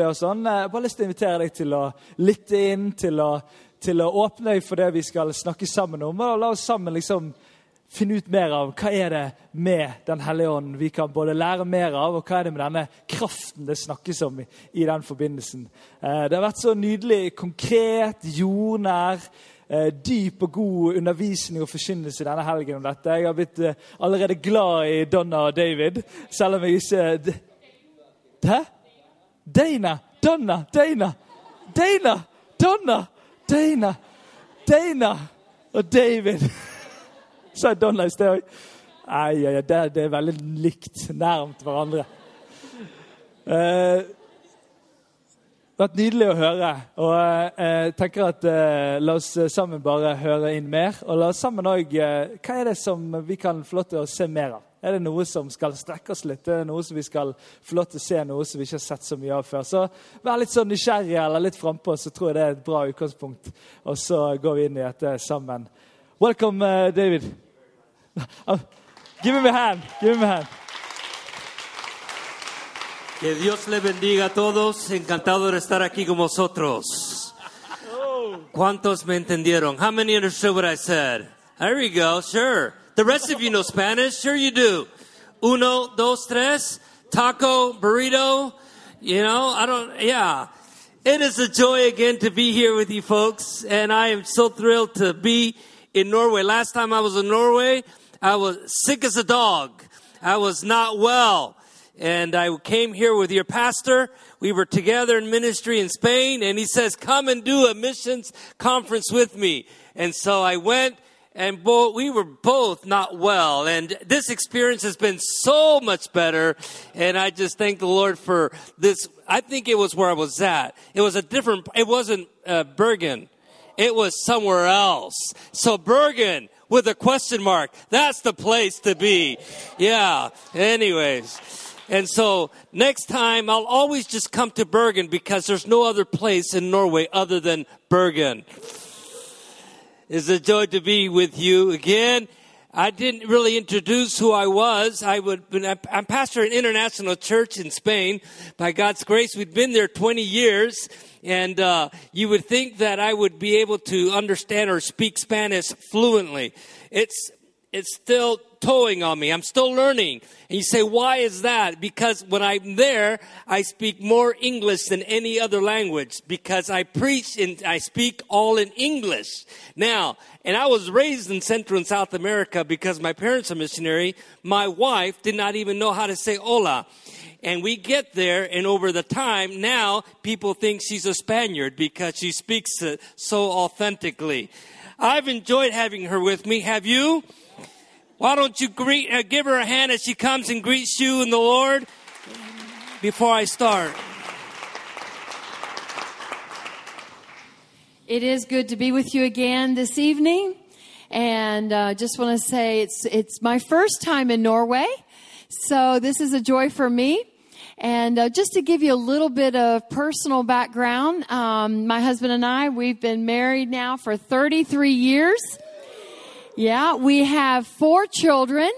Det og sånn. Jeg har bare lyst til å invitere deg til å lytte inn, til å, til å åpne deg for det vi skal snakke sammen om. Og la oss sammen liksom finne ut mer av hva er det med Den hellige ånd vi kan både lære mer av, og hva er det med denne kraften det snakkes om i, i den forbindelsen. Eh, det har vært så nydelig, konkret, jordnær, eh, dyp og god undervisning og forkynnelse denne helgen om dette. Jeg har blitt eh, allerede glad i Donna og David, selv om jeg ikke Hæ? Dana, Donna, Dana, Dana, Donna, Dana, Dana og David. Sa jeg Donna i sted òg? Nei, ja, det, det, er veldig likt. Nærmt hverandre. Eh, det har vært nydelig å høre. Og eh, jeg tenker at eh, La oss sammen bare høre inn mer. Og la oss sammen òg eh, Hva er det som vi kan få lov til å se mer av? Er det noe som skal strekke oss litt? Er det noe som vi skal få lov til å se noe som vi ikke har sett så mye av før? Så vær litt sånn nysgjerrig eller litt frampå, så tror jeg det er et bra utgangspunkt. Og så går vi inn i dette sammen. Welcome, uh, David. Give him a hand. Give him a hand. Que Dios le bendiga a todos. Encantado de estar aquí con vosotros. ¿Cuántos me entendieron? How many understood what I said? There we go. Sure. The rest of you know Spanish? Sure you do. Uno, dos, tres. Taco, burrito. You know, I don't, yeah. It is a joy again to be here with you folks. And I am so thrilled to be in Norway. Last time I was in Norway, I was sick as a dog. I was not well. And I came here with your pastor. We were together in ministry in Spain and he says, come and do a missions conference with me. And so I went and both, we were both not well. And this experience has been so much better. And I just thank the Lord for this. I think it was where I was at. It was a different, it wasn't uh, Bergen. It was somewhere else. So Bergen with a question mark. That's the place to be. Yeah. Anyways. And so next time I'll always just come to Bergen because there's no other place in Norway other than Bergen. It's a joy to be with you again. I didn't really introduce who I was. I would, I'm pastor an international church in Spain. By God's grace, we've been there 20 years. And uh, you would think that I would be able to understand or speak Spanish fluently. It's it's still towing on me. I'm still learning. And you say, why is that? Because when I'm there, I speak more English than any other language because I preach and I speak all in English. Now, and I was raised in Central and South America because my parents are missionary. My wife did not even know how to say hola. And we get there, and over the time, now people think she's a Spaniard because she speaks so authentically. I've enjoyed having her with me. Have you? Why don't you greet, uh, give her a hand as she comes and greets you in the Lord before I start? It is good to be with you again this evening. And uh, just want to say it's, it's my first time in Norway. So this is a joy for me. And uh, just to give you a little bit of personal background, um, my husband and I, we've been married now for 33 years. Yeah, we have four children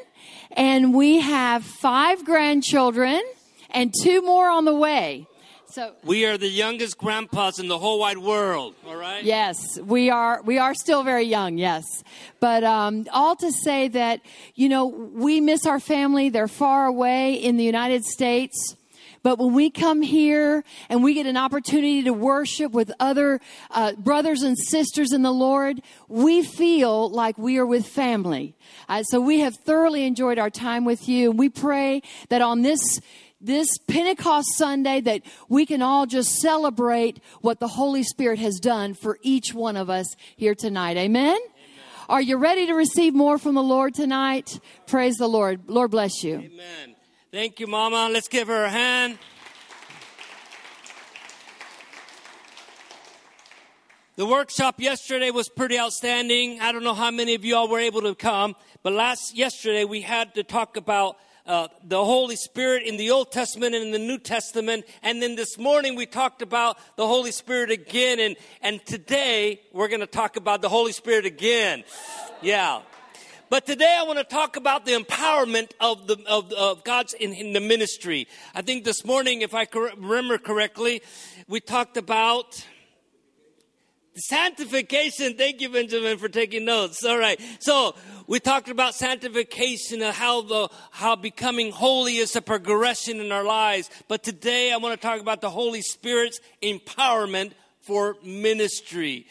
and we have five grandchildren and two more on the way. So we are the youngest grandpas in the whole wide world. All right. Yes, we are. We are still very young. Yes, but um, all to say that you know we miss our family. They're far away in the United States. But when we come here and we get an opportunity to worship with other uh, brothers and sisters in the Lord, we feel like we are with family. Uh, so we have thoroughly enjoyed our time with you. And we pray that on this this Pentecost Sunday that we can all just celebrate what the Holy Spirit has done for each one of us here tonight. Amen. Are you ready to receive more from the Lord tonight? Praise the Lord. Lord bless you. Amen. Thank you, Mama. Let's give her a hand. The workshop yesterday was pretty outstanding. I don't know how many of you all were able to come, but last yesterday we had to talk about uh, the Holy Spirit in the Old Testament and in the New Testament. And then this morning we talked about the Holy Spirit again. And, and today we're going to talk about the Holy Spirit again. Yeah. But today I want to talk about the empowerment of the of, of God's in, in the ministry. I think this morning, if I remember correctly, we talked about Sanctification. Thank you, Benjamin, for taking notes. All right. So we talked about sanctification and how the, how becoming holy is a progression in our lives. But today I want to talk about the Holy Spirit's empowerment for ministry.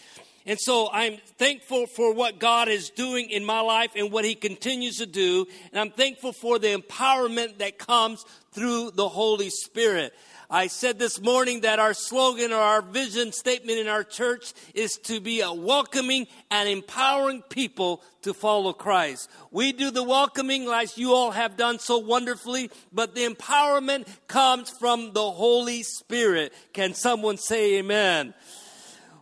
And so I'm thankful for what God is doing in my life and what He continues to do. And I'm thankful for the empowerment that comes through the Holy Spirit. I said this morning that our slogan or our vision statement in our church is to be a welcoming and empowering people to follow Christ. We do the welcoming like you all have done so wonderfully, but the empowerment comes from the Holy Spirit. Can someone say amen?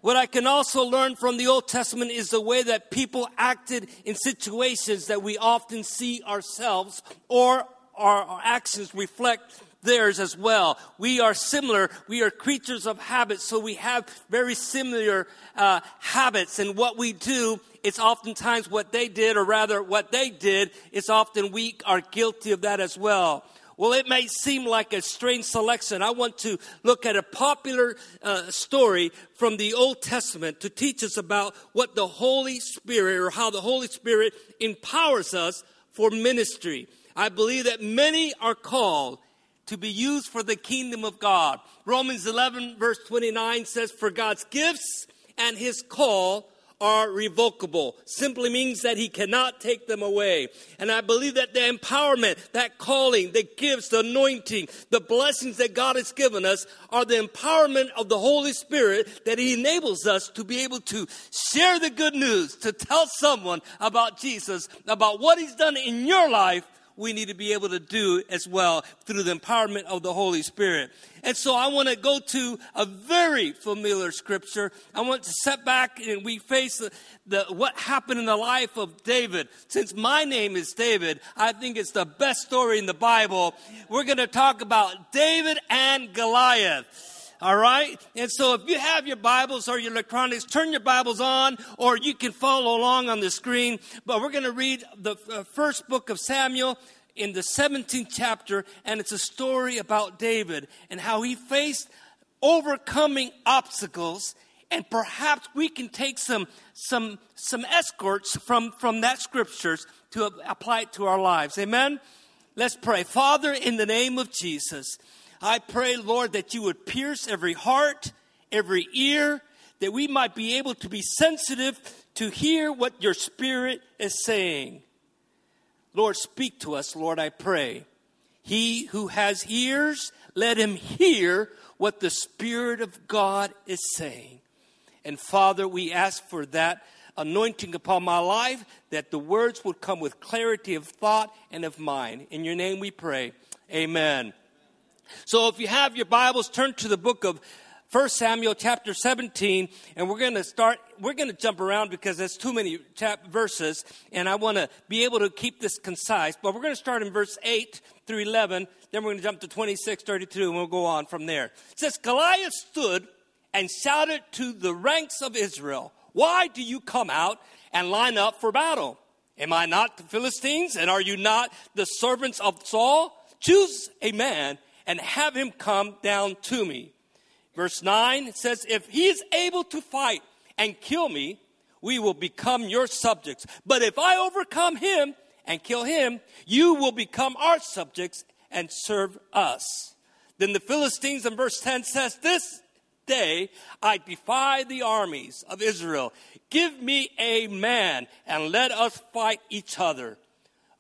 What I can also learn from the Old Testament is the way that people acted in situations that we often see ourselves or our actions reflect theirs as well. We are similar. We are creatures of habit, so we have very similar uh, habits. And what we do, it's oftentimes what they did, or rather, what they did, is often we are guilty of that as well. Well, it may seem like a strange selection. I want to look at a popular uh, story from the Old Testament to teach us about what the Holy Spirit or how the Holy Spirit empowers us for ministry. I believe that many are called to be used for the kingdom of God. Romans 11, verse 29 says, For God's gifts and his call are revocable. Simply means that he cannot take them away. And I believe that the empowerment, that calling, the gifts, the anointing, the blessings that God has given us are the empowerment of the Holy Spirit that he enables us to be able to share the good news, to tell someone about Jesus, about what he's done in your life we need to be able to do as well through the empowerment of the Holy Spirit. And so I want to go to a very familiar scripture. I want to set back and we face the, the, what happened in the life of David. Since my name is David, I think it's the best story in the Bible. We're going to talk about David and Goliath. All right? And so if you have your Bibles or your electronics, turn your Bibles on or you can follow along on the screen. But we're going to read the uh, first book of Samuel in the 17th chapter, and it's a story about David and how he faced overcoming obstacles. And perhaps we can take some, some, some escorts from, from that scriptures to apply it to our lives. Amen? Let's pray. Father, in the name of Jesus, I pray, Lord, that you would pierce every heart, every ear, that we might be able to be sensitive to hear what your Spirit is saying. Lord, speak to us, Lord, I pray. He who has ears, let him hear what the Spirit of God is saying. And Father, we ask for that anointing upon my life, that the words would come with clarity of thought and of mind. In your name we pray. Amen. So if you have your Bibles, turn to the book of 1 Samuel chapter 17, and we're going to start, we're going to jump around because there's too many chap- verses, and I want to be able to keep this concise. But we're going to start in verse 8 through 11, then we're going to jump to 26, 32, and we'll go on from there. It says, Goliath stood and shouted to the ranks of Israel, Why do you come out and line up for battle? Am I not the Philistines, and are you not the servants of Saul? Choose a man and have him come down to me. Verse 9 says, If he is able to fight and kill me, we will become your subjects. But if I overcome him and kill him, you will become our subjects and serve us. Then the Philistines in verse 10 says, This day I defy the armies of Israel. Give me a man and let us fight each other.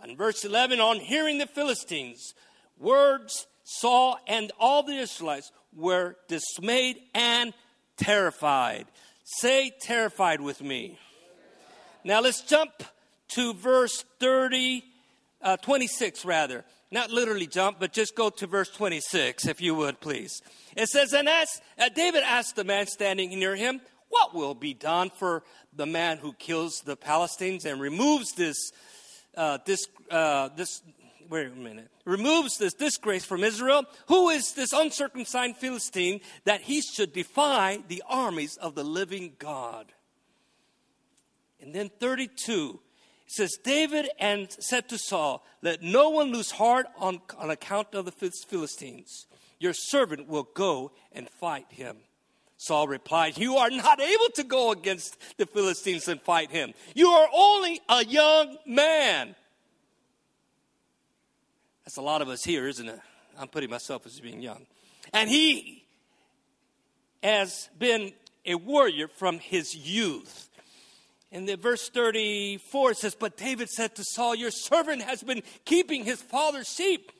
And verse 11, on hearing the Philistines, words Saul and all the Israelites were dismayed and terrified. Say terrified with me. Now let's jump to verse 30, uh, 26 rather. Not literally jump, but just go to verse 26, if you would, please. It says, And as uh, David asked the man standing near him, What will be done for the man who kills the Palestinians and removes this, uh, this, uh, this, wait a minute, removes this disgrace from Israel? Who is this uncircumcised Philistine that he should defy the armies of the living God? And then 32 it says, David and said to Saul, Let no one lose heart on, on account of the Philistines. Your servant will go and fight him. Saul replied, You are not able to go against the Philistines and fight him. You are only a young man. That's a lot of us here, isn't it? I'm putting myself as being young. And he has been a warrior from his youth. In the verse 34, it says, But David said to Saul, Your servant has been keeping his father's sheep.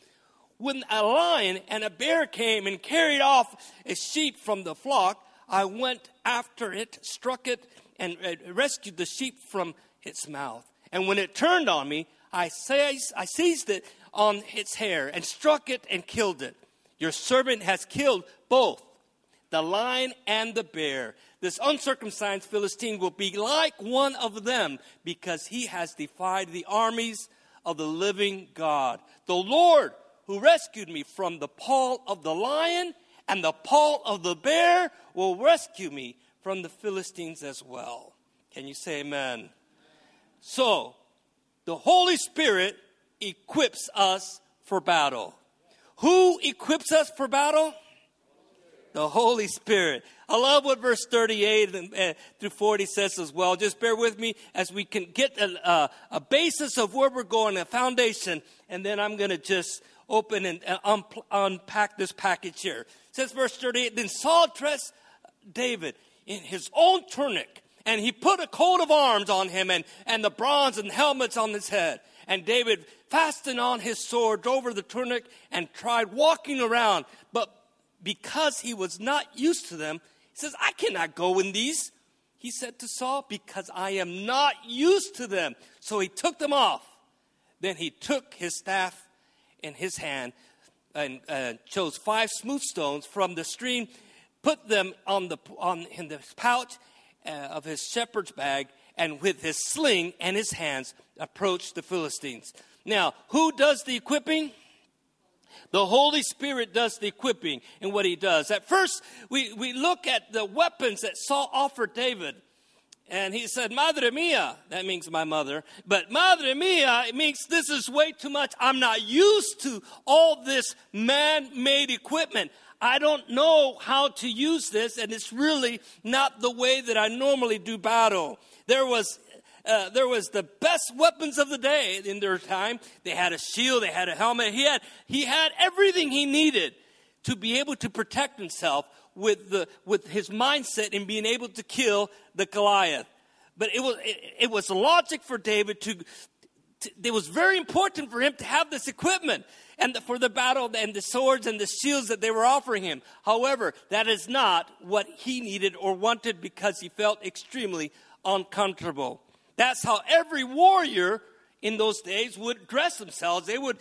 When a lion and a bear came and carried off a sheep from the flock, I went after it, struck it, and rescued the sheep from its mouth. And when it turned on me, I seized, I seized it on its hair and struck it and killed it. Your servant has killed both the lion and the bear. This uncircumcised Philistine will be like one of them because he has defied the armies of the living God. The Lord who rescued me from the paw of the lion and the paw of the bear will rescue me from the Philistines as well. Can you say amen? So, the Holy Spirit equips us for battle. Who equips us for battle? the Holy Spirit. I love what verse 38 and, uh, through 40 says as well. Just bear with me as we can get a, a, a basis of where we're going, a foundation, and then I'm going to just open and un- unpack this package here. It says verse 38 Then Saul dressed David in his own tunic, and he put a coat of arms on him and, and the bronze and helmets on his head. And David fastened on his sword over the tunic and tried walking around. But because he was not used to them, he says, I cannot go in these. He said to Saul, Because I am not used to them. So he took them off. Then he took his staff in his hand and uh, chose five smooth stones from the stream, put them on the, on, in the pouch uh, of his shepherd's bag, and with his sling and his hands approached the Philistines. Now, who does the equipping? The Holy Spirit does the equipping and what he does. At first, we, we look at the weapons that Saul offered David. And he said, Madre mia, that means my mother. But Madre mia, it means this is way too much. I'm not used to all this man made equipment. I don't know how to use this, and it's really not the way that I normally do battle. There was uh, there was the best weapons of the day in their time. They had a shield, they had a helmet. He had, he had everything he needed to be able to protect himself with, the, with his mindset in being able to kill the Goliath. But it was, it, it was logic for David to, to, it was very important for him to have this equipment and the, for the battle and the swords and the shields that they were offering him. However, that is not what he needed or wanted because he felt extremely uncomfortable. That's how every warrior in those days would dress themselves. They would,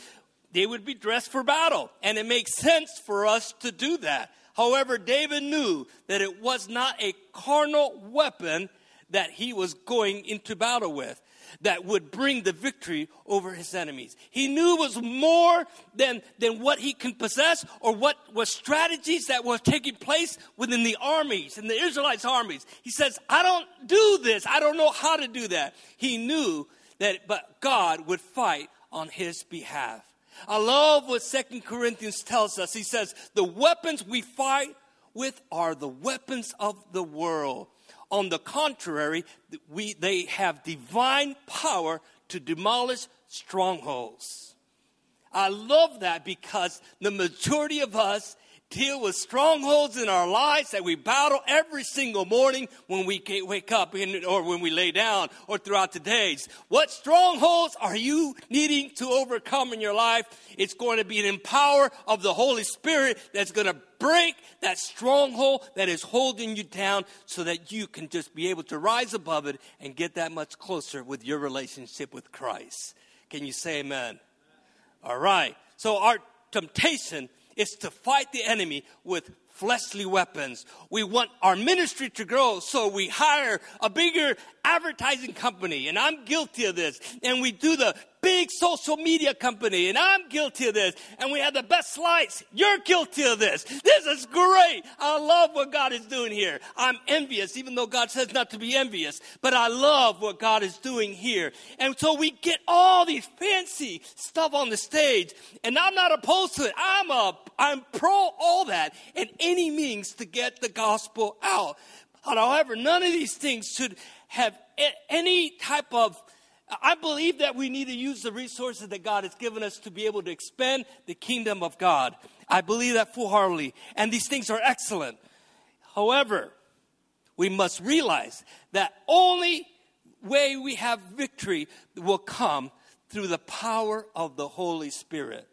they would be dressed for battle. And it makes sense for us to do that. However, David knew that it was not a carnal weapon that he was going into battle with that would bring the victory over his enemies. He knew it was more than, than what he can possess or what was strategies that were taking place within the armies, in the Israelites' armies. He says, I don't do this. I don't know how to do that. He knew that, but God would fight on his behalf. I love what Second Corinthians tells us. He says, the weapons we fight with are the weapons of the world. On the contrary, we, they have divine power to demolish strongholds. I love that because the majority of us deal with strongholds in our lives that we battle every single morning when we wake up and, or when we lay down or throughout the days. What strongholds are you needing to overcome in your life? It's going to be an empower of the Holy Spirit that's going to break that stronghold that is holding you down so that you can just be able to rise above it and get that much closer with your relationship with Christ. Can you say amen? All right. So our temptation is to fight the enemy with fleshly weapons. We want our ministry to grow, so we hire a bigger advertising company, and I'm guilty of this. And we do the big social media company, and I'm guilty of this. And we have the best slides. You're guilty of this. This is great. I love what God is doing here. I'm envious, even though God says not to be envious, but I love what God is doing here. And so we get all these fancy stuff on the stage, and I'm not opposed to it. I'm a, I'm pro all that and any means to get the gospel out. However, none of these things should have any type of I believe that we need to use the resources that God has given us to be able to expand the kingdom of God. I believe that full heartedly. And these things are excellent. However, we must realize that only way we have victory will come through the power of the Holy Spirit.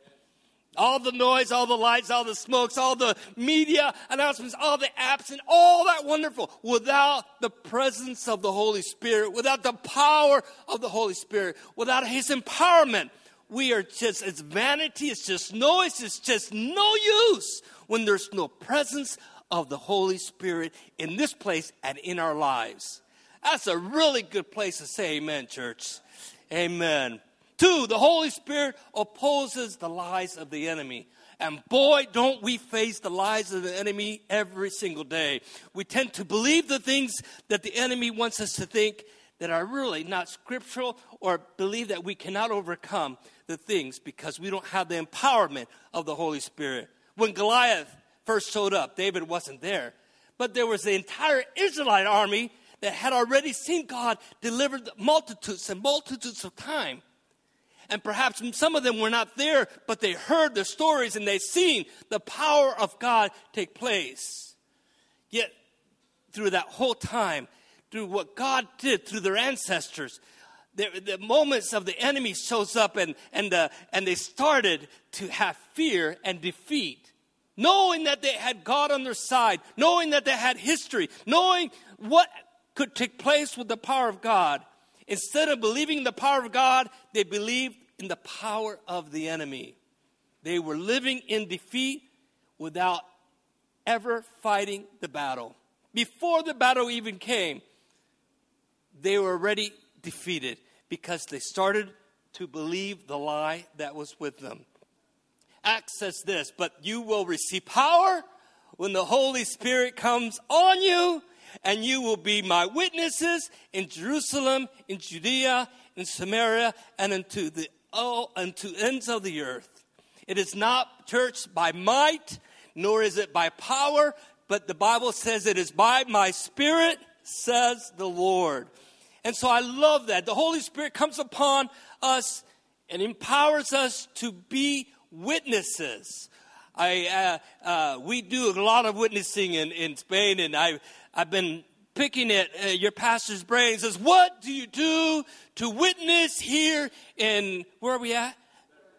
All the noise, all the lights, all the smokes, all the media announcements, all the apps, and all that wonderful without the presence of the Holy Spirit, without the power of the Holy Spirit, without His empowerment. We are just, it's vanity, it's just noise, it's just no use when there's no presence of the Holy Spirit in this place and in our lives. That's a really good place to say amen, church. Amen. Two, the Holy Spirit opposes the lies of the enemy. And boy, don't we face the lies of the enemy every single day. We tend to believe the things that the enemy wants us to think that are really not scriptural or believe that we cannot overcome the things because we don't have the empowerment of the Holy Spirit. When Goliath first showed up, David wasn't there, but there was the entire Israelite army that had already seen God deliver multitudes and multitudes of time. And perhaps some of them were not there, but they heard the stories and they seen the power of God take place. Yet, through that whole time, through what God did through their ancestors, the, the moments of the enemy shows up and, and, uh, and they started to have fear and defeat. Knowing that they had God on their side, knowing that they had history, knowing what could take place with the power of God, Instead of believing in the power of God, they believed in the power of the enemy. They were living in defeat without ever fighting the battle. Before the battle even came, they were already defeated because they started to believe the lie that was with them. Acts says this, but you will receive power when the Holy Spirit comes on you, and you will be my witnesses in Jerusalem, in Judea, in Samaria, and unto the oh, unto ends of the earth. It is not church by might, nor is it by power, but the Bible says it is by my spirit, says the Lord. And so I love that. The Holy Spirit comes upon us and empowers us to be witnesses. I, uh, uh, we do a lot of witnessing in, in Spain, and I, I've been picking at uh, your pastor's brain. Says, "What do you do to witness here in where are we at?"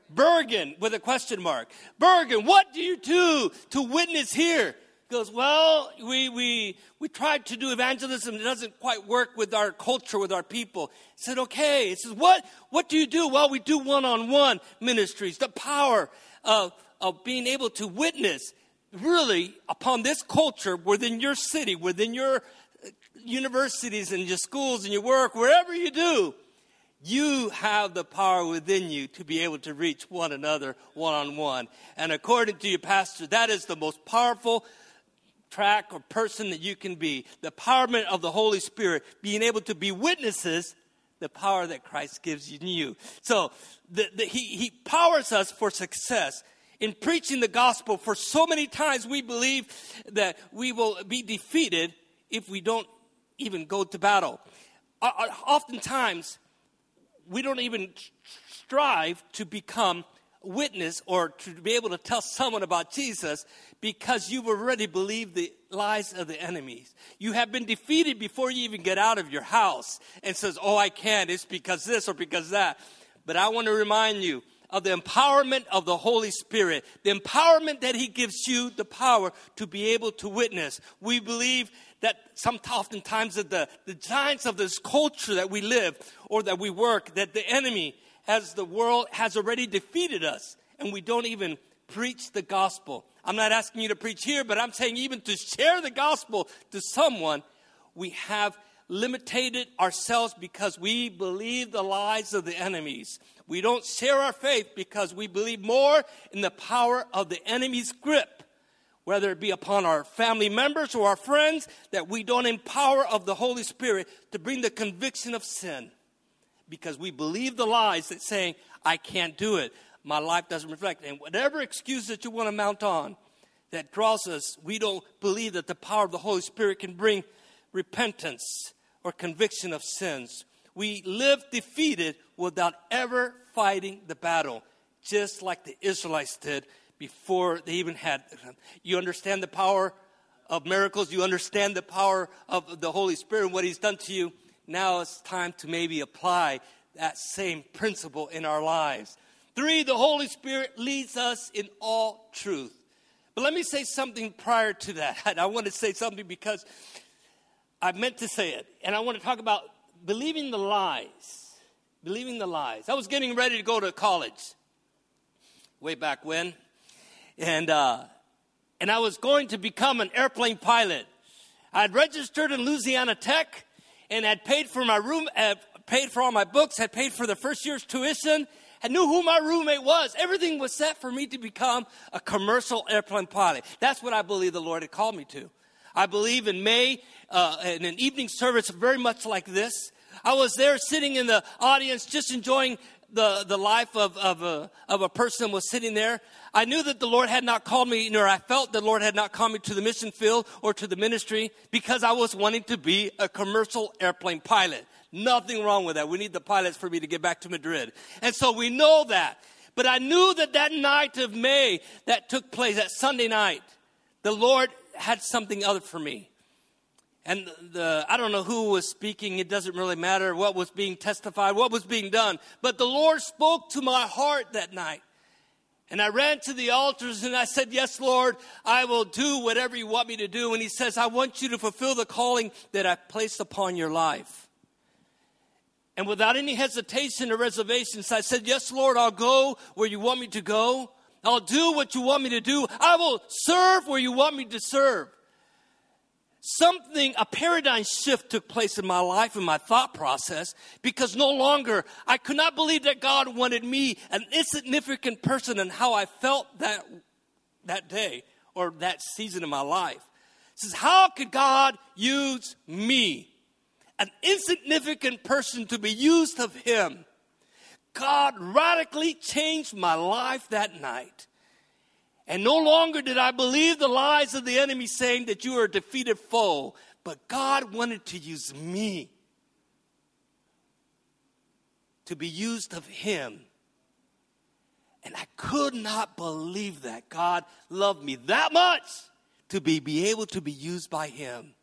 Bergen with a question mark. Bergen, what do you do to witness here? He goes, well, we, we, we tried to do evangelism. It doesn't quite work with our culture, with our people. Said, okay. He says, what, what do you do? Well, we do one-on-one ministries. The power of, of being able to witness really upon this culture within your city, within your uh, universities and your schools and your work, wherever you do, you have the power within you to be able to reach one another one on one. And according to your pastor, that is the most powerful track or person that you can be. The empowerment of the Holy Spirit, being able to be witnesses, the power that Christ gives you. you. So the, the, he, he powers us for success. In preaching the gospel, for so many times we believe that we will be defeated if we don't even go to battle. Oftentimes, we don't even strive to become witness or to be able to tell someone about Jesus because you've already believed the lies of the enemies. You have been defeated before you even get out of your house and says, "Oh, I can't. It's because this or because that." But I want to remind you of the empowerment of the Holy Spirit, the empowerment that He gives you the power to be able to witness. We believe that some oftentimes that the, the giants of this culture that we live or that we work, that the enemy has the world has already defeated us, and we don't even preach the gospel. I'm not asking you to preach here, but I'm saying even to share the gospel to someone, we have limited ourselves because we believe the lies of the enemies. We don't share our faith because we believe more in the power of the enemy's grip, whether it be upon our family members or our friends, that we don't empower of the Holy Spirit to bring the conviction of sin. Because we believe the lies that saying, I can't do it. My life doesn't reflect. And whatever excuse that you want to mount on that draws us, we don't believe that the power of the Holy Spirit can bring repentance or conviction of sins. We live defeated without ever fighting the battle, just like the Israelites did before they even had. You understand the power of miracles, you understand the power of the Holy Spirit and what He's done to you. Now it's time to maybe apply that same principle in our lives. Three, the Holy Spirit leads us in all truth. But let me say something prior to that. I want to say something because I meant to say it. And I want to talk about believing the lies. Believing the lies. I was getting ready to go to college way back when. And, uh, and I was going to become an airplane pilot. I had registered in Louisiana Tech and had paid for my room, had paid for all my books, had paid for the first year's tuition, I knew who my roommate was. Everything was set for me to become a commercial airplane pilot. That's what I believe the Lord had called me to. I believe in May, uh, in an evening service very much like this. I was there sitting in the audience just enjoying the, the life of, of, a, of a person was sitting there. I knew that the Lord had not called me, nor I felt the Lord had not called me to the mission field or to the ministry because I was wanting to be a commercial airplane pilot. Nothing wrong with that. We need the pilots for me to get back to Madrid. And so we know that. But I knew that that night of May that took place, that Sunday night, the Lord had something other for me. And the, I don't know who was speaking. It doesn't really matter what was being testified, what was being done. But the Lord spoke to my heart that night. And I ran to the altars and I said, Yes, Lord, I will do whatever you want me to do. And He says, I want you to fulfill the calling that I placed upon your life. And without any hesitation or reservations, I said, Yes, Lord, I'll go where you want me to go. I'll do what you want me to do. I will serve where you want me to serve. Something, a paradigm shift took place in my life and my thought process because no longer I could not believe that God wanted me, an insignificant person, and how I felt that, that day or that season of my life. It says, How could God use me? an insignificant person to be used of Him. God radically changed my life that night. And no longer did I believe the lies of the enemy saying that you are a defeated foe, but God wanted to use me to be used of Him. And I could not believe that God loved me that much to be, be able to be used by Him.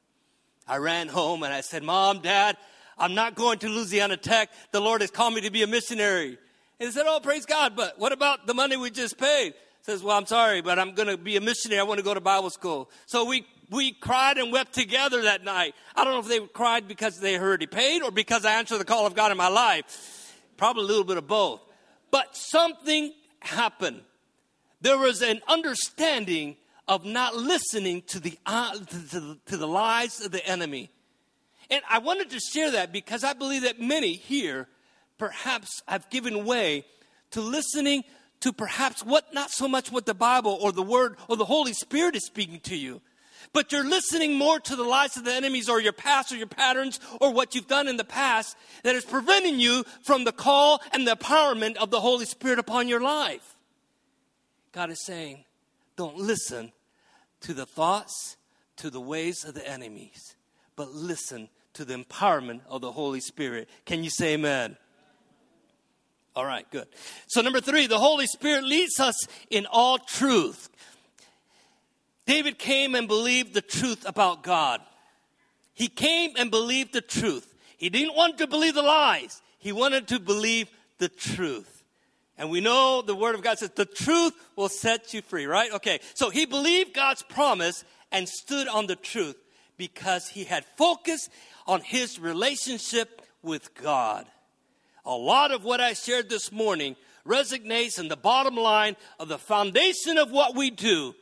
I ran home and I said, Mom, Dad, I'm not going to Louisiana Tech. The Lord has called me to be a missionary. And he said, Oh, praise God, but what about the money we just paid? He Says, Well, I'm sorry, but I'm going to be a missionary. I want to go to Bible school. So we, we cried and wept together that night. I don't know if they cried because they heard he paid or because I answered the call of God in my life. Probably a little bit of both. But something happened. There was an understanding of not listening to the, uh, to, the, to the lies of the enemy. And I wanted to share that because I believe that many here perhaps have given way to listening to perhaps what, not so much what the Bible or the Word or the Holy Spirit is speaking to you, but you're listening more to the lies of the enemies or your past or your patterns or what you've done in the past that is preventing you from the call and the empowerment of the Holy Spirit upon your life. God is saying, don't listen to the thoughts, to the ways of the enemies, but listen to the empowerment of the Holy Spirit. Can you say amen? All right, good. So, number three, the Holy Spirit leads us in all truth. David came and believed the truth about God. He came and believed the truth. He didn't want to believe the lies, he wanted to believe the truth. And we know the Word of God says the truth will set you free, right? Okay, so he believed God's promise and stood on the truth because he had focused on his relationship with God. A lot of what I shared this morning resonates in the bottom line of the foundation of what we do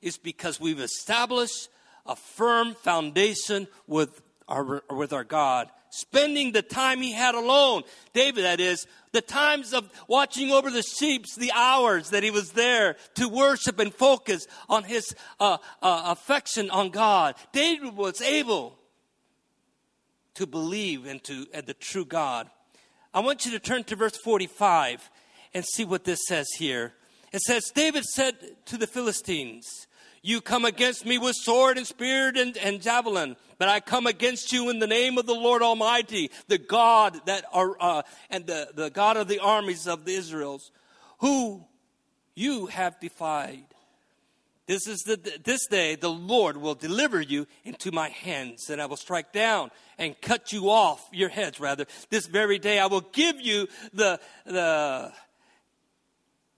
is because we've established a firm foundation with our, with our God. Spending the time he had alone. David, that is, the times of watching over the sheep, the hours that he was there to worship and focus on his uh, uh, affection on God. David was able to believe into uh, the true God. I want you to turn to verse 45 and see what this says here. It says, David said to the Philistines, You come against me with sword and spear and, and javelin, but I come against you in the name of the Lord Almighty, the God that are, uh, and the, the God of the armies of the Israels, who you have defied. This is the, this day the Lord will deliver you into my hands, and I will strike down and cut you off your heads. Rather, this very day I will give you the the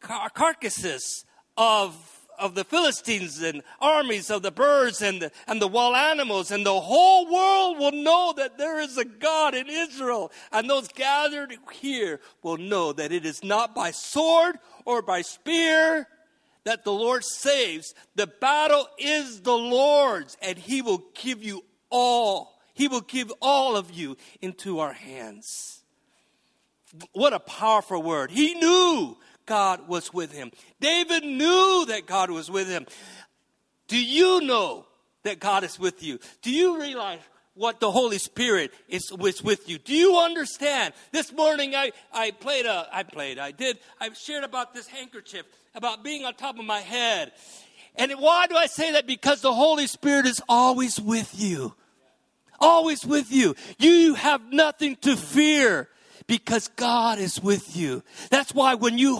car- carcasses of of the Philistines and armies of the birds and the, and the wild animals, and the whole world will know that there is a God in Israel. And those gathered here will know that it is not by sword or by spear that the Lord saves. The battle is the Lord's, and He will give you all. He will give all of you into our hands. What a powerful word. He knew God was with him. David knew that God was with him. Do you know that God is with you? Do you realize what the Holy Spirit is, is with you. Do you understand? This morning I, I played a, I played, I did, I shared about this handkerchief, about being on top of my head. And why do I say that? Because the Holy Spirit is always with you. Always with you. You have nothing to fear because God is with you. That's why when you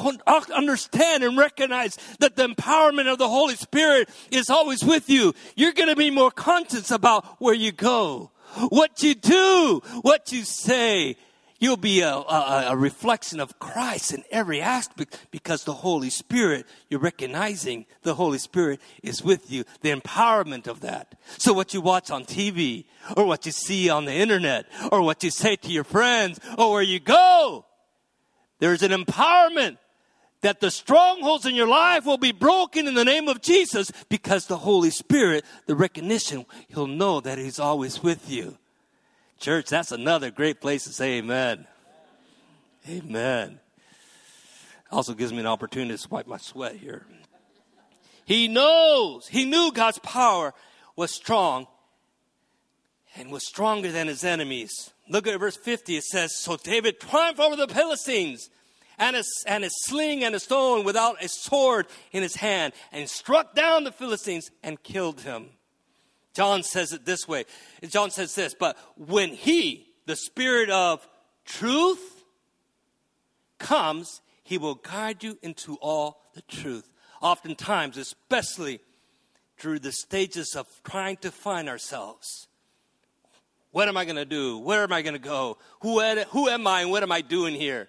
understand and recognize that the empowerment of the Holy Spirit is always with you, you're going to be more conscious about where you go, what you do, what you say, You'll be a, a, a, reflection of Christ in every aspect because the Holy Spirit, you're recognizing the Holy Spirit is with you, the empowerment of that. So what you watch on TV, or what you see on the internet, or what you say to your friends, or where you go, there's an empowerment that the strongholds in your life will be broken in the name of Jesus because the Holy Spirit, the recognition, He'll know that He's always with you. Church, that's another great place to say amen. Amen. Also gives me an opportunity to wipe my sweat here. He knows, he knew God's power was strong and was stronger than his enemies. Look at verse 50. It says, So David triumphed over the Philistines and a, and a sling and a stone without a sword in his hand and struck down the Philistines and killed him. John says it this way. John says this, but when he, the spirit of truth, comes, he will guide you into all the truth. Oftentimes, especially through the stages of trying to find ourselves. What am I going to do? Where am I going to go? Who, who am I and what am I doing here?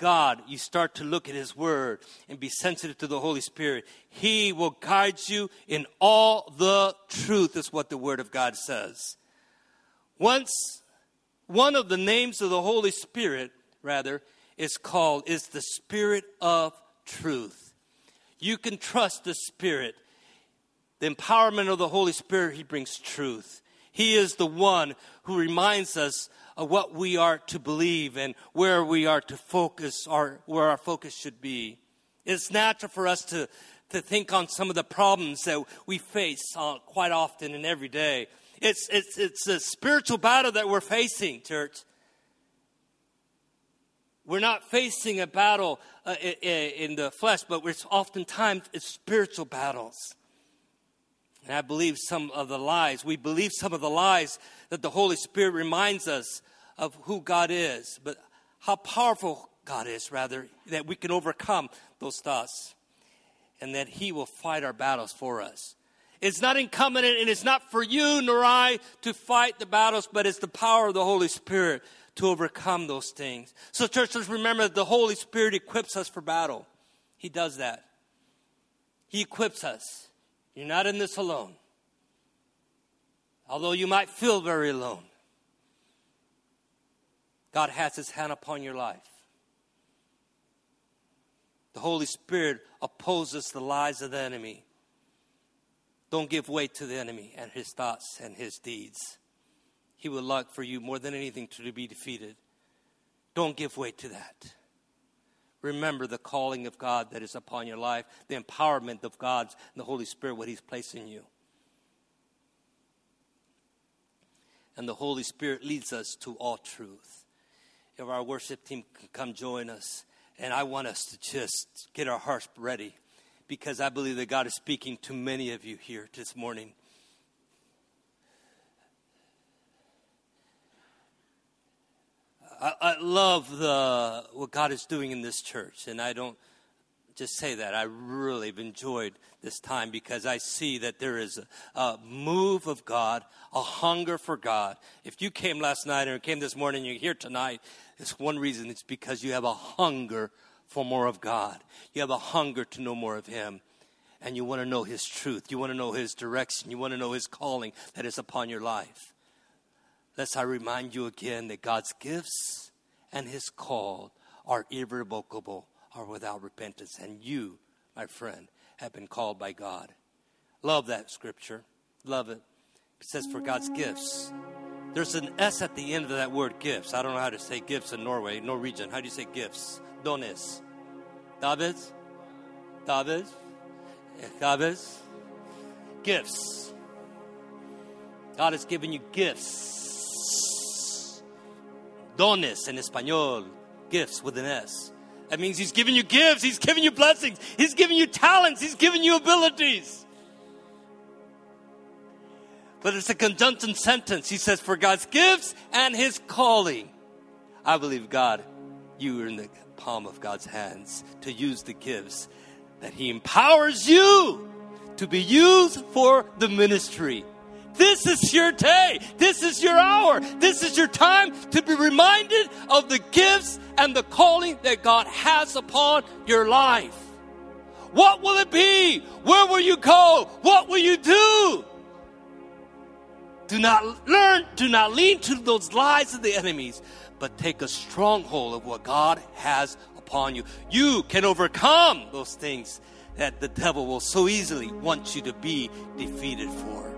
God, you start to look at His Word and be sensitive to the Holy Spirit. He will guide you in all the truth, is what the Word of God says. Once, one of the names of the Holy Spirit, rather, is called, is the Spirit of truth. You can trust the Spirit. The empowerment of the Holy Spirit, He brings truth. He is the one who reminds us of what we are to believe and where we are to focus, our, where our focus should be. It's natural for us to, to think on some of the problems that we face uh, quite often and every day. It's, it's, it's a spiritual battle that we're facing, church. We're not facing a battle uh, in the flesh, but it's oftentimes it's spiritual battles. And I believe some of the lies, we believe some of the lies that the Holy Spirit reminds us of who God is, but how powerful God is, rather, that we can overcome those thoughts and that He will fight our battles for us. It's not incumbent and it's not for you nor I to fight the battles, but it's the power of the Holy Spirit to overcome those things. So, church, let's remember that the Holy Spirit equips us for battle. He does that. He equips us. You're not in this alone. Although you might feel very alone, God has His hand upon your life. The Holy Spirit opposes the lies of the enemy. Don't give way to the enemy and his thoughts and his deeds. He would like for you more than anything to be defeated. Don't give way to that. Remember the calling of God that is upon your life, the empowerment of God's and the Holy Spirit, what He's placed in you. And the Holy Spirit leads us to all truth. If our worship team can come join us, and I want us to just get our hearts ready because I believe that God is speaking to many of you here this morning. I, I love the, what God is doing in this church, and I don't just say that. I really have enjoyed this time because I see that there is a, a, move of God, a hunger for God. If you came last night or came this morning, you're here tonight, it's one reason. It's because you have a hunger for more of God. You have a hunger to know more of Him. And you want to know His truth. You want to know His direction. You want to know His calling that is upon your life. Let's I remind you again that God's gifts and His call are irrevocable, are without repentance. And you, my friend, have been called by God. Love that scripture. Love it. It says, for God's gifts. There's an S at the end of that word gifts. I don't know how to say gifts in Norway, Norwegian. How do you say gifts? dones. David, David, David, gifts. God has given you gifts. Dones in Espanol, gifts with an S. That means He's giving you gifts, He's giving you blessings, He's giving you talents, He's giving you abilities. But it's a conjunction sentence. He says, For God's gifts and His calling. I believe God, you are in the palm of God's hands to use the gifts that He empowers you to be used for the ministry. This is your day. This is your hour. This is your time to be reminded of the gifts and the calling that God has upon your life. What will it be? Where will you go? What will you do? Do not learn, do not lean to those lies of the enemies, but take a stronghold of what God has upon you. You can overcome those things that the devil will so easily want you to be defeated for.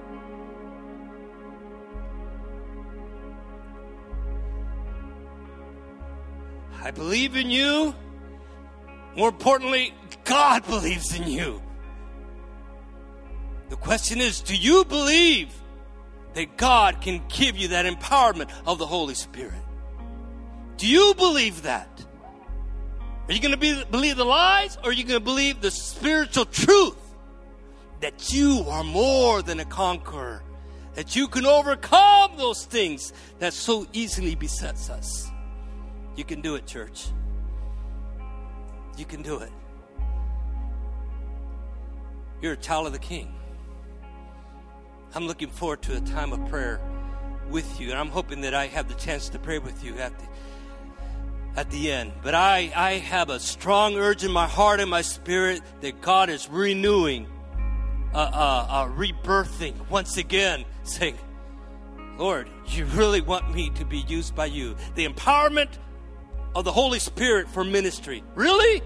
I believe in you. More importantly, God believes in you. The question is do you believe that God can give you that empowerment of the Holy Spirit? Do you believe that? Are you going to be, believe the lies or are you going to believe the spiritual truth that you are more than a conqueror? That you can overcome those things that so easily besets us. You can do it, church. You can do it. You're a child of the King. I'm looking forward to a time of prayer with you, and I'm hoping that I have the chance to pray with you at the at the end. But I, I have a strong urge in my heart and my spirit that God is renewing, uh, uh, uh, rebirthing once again, saying, Lord, you really want me to be used by you. The empowerment of the Holy Spirit for ministry. Really?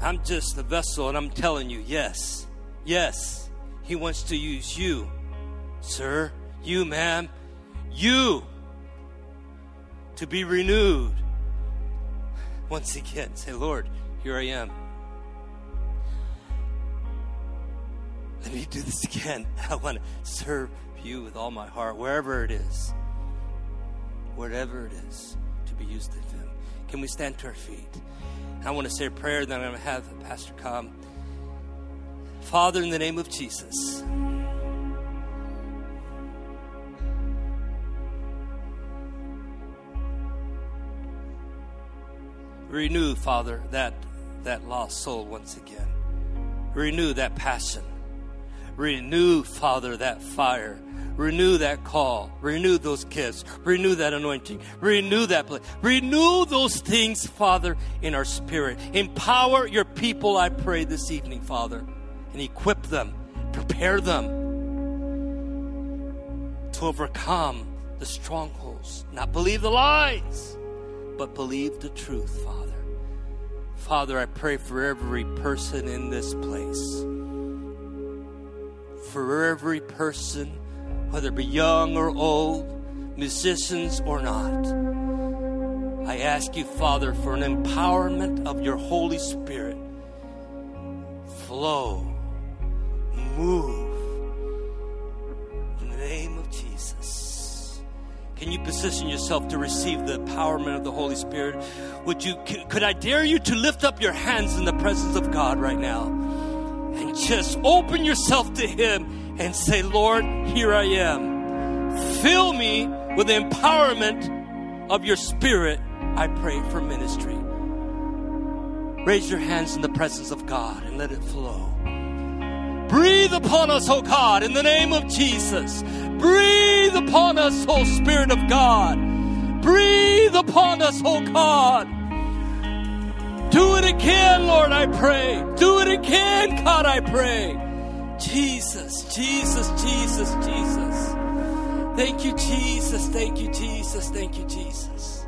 I'm just a vessel, and I'm telling you, yes, yes, He wants to use you, sir, you, ma'am, you to be renewed. Once again, say, Lord, here I am. Let me do this again. I want to serve you with all my heart, wherever it is. Whatever it is, be used. Can we stand to our feet? I want to say a prayer, then I'm going to have Pastor come. Father, in the name of Jesus. Renew, Father, that, that lost soul once again. Renew that passion. Renew, Father, that fire. Renew that call. Renew those gifts. Renew that anointing. Renew that place. Renew those things, Father, in our spirit. Empower your people, I pray, this evening, Father, and equip them, prepare them to overcome the strongholds. Not believe the lies, but believe the truth, Father. Father, I pray for every person in this place. For every person, whether it be young or old, musicians or not. I ask you, Father, for an empowerment of your Holy Spirit. Flow, move, in the name of Jesus. Can you position yourself to receive the empowerment of the Holy Spirit? Would you could I dare you to lift up your hands in the presence of God right now just open yourself to him and say, "Lord, here I am. Fill me with the empowerment of your spirit." I pray for ministry. Raise your hands in the presence of God and let it flow. Breathe upon us, O God, in the name of Jesus. Breathe upon us, O Spirit of God. Breathe upon us, O God. Do it again, Lord, I pray. Do it again, God, I pray. Jesus, Jesus, Jesus, Jesus. Thank you, Jesus. Thank you, Jesus. Thank you, Jesus.